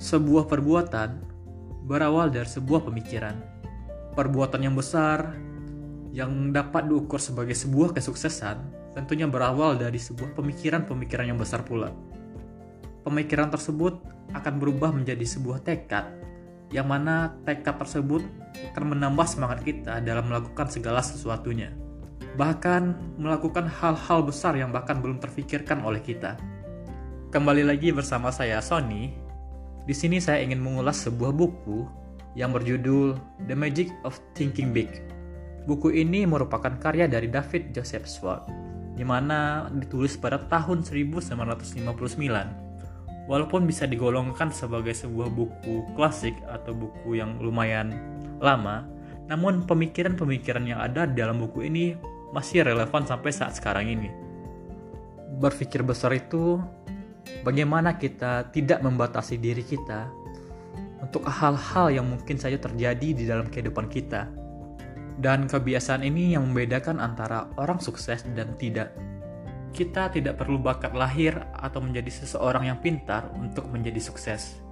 Sebuah perbuatan berawal dari sebuah pemikiran. Perbuatan yang besar yang dapat diukur sebagai sebuah kesuksesan tentunya berawal dari sebuah pemikiran-pemikiran yang besar pula. Pemikiran tersebut akan berubah menjadi sebuah tekad, yang mana tekad tersebut akan menambah semangat kita dalam melakukan segala sesuatunya. Bahkan melakukan hal-hal besar yang bahkan belum terfikirkan oleh kita. Kembali lagi bersama saya Sony di sini saya ingin mengulas sebuah buku yang berjudul The Magic of Thinking Big. Buku ini merupakan karya dari David Joseph Schwartz, di mana ditulis pada tahun 1959. Walaupun bisa digolongkan sebagai sebuah buku klasik atau buku yang lumayan lama, namun pemikiran-pemikiran yang ada dalam buku ini masih relevan sampai saat sekarang ini. Berpikir besar itu bagaimana kita tidak membatasi diri kita untuk hal-hal yang mungkin saja terjadi di dalam kehidupan kita. Dan kebiasaan ini yang membedakan antara orang sukses dan tidak. Kita tidak perlu bakat lahir atau menjadi seseorang yang pintar untuk menjadi sukses.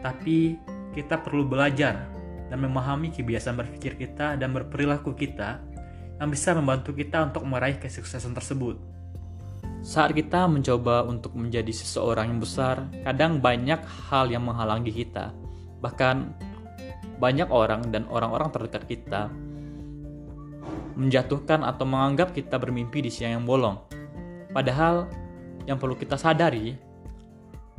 Tapi kita perlu belajar dan memahami kebiasaan berpikir kita dan berperilaku kita yang bisa membantu kita untuk meraih kesuksesan tersebut. Saat kita mencoba untuk menjadi seseorang yang besar, kadang banyak hal yang menghalangi kita. Bahkan banyak orang dan orang-orang terdekat kita menjatuhkan atau menganggap kita bermimpi di siang yang bolong. Padahal yang perlu kita sadari,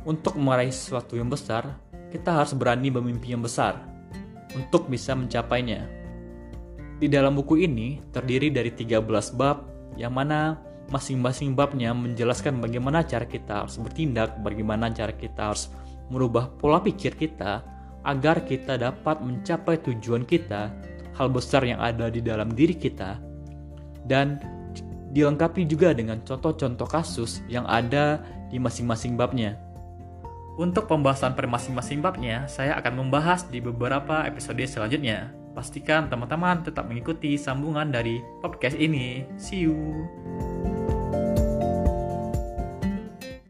untuk meraih sesuatu yang besar, kita harus berani bermimpi yang besar untuk bisa mencapainya. Di dalam buku ini terdiri dari 13 bab yang mana masing-masing babnya menjelaskan bagaimana cara kita harus bertindak, bagaimana cara kita harus merubah pola pikir kita agar kita dapat mencapai tujuan kita, hal besar yang ada di dalam diri kita, dan dilengkapi juga dengan contoh-contoh kasus yang ada di masing-masing babnya. Untuk pembahasan per masing-masing babnya, saya akan membahas di beberapa episode selanjutnya. Pastikan teman-teman tetap mengikuti sambungan dari podcast ini. See you!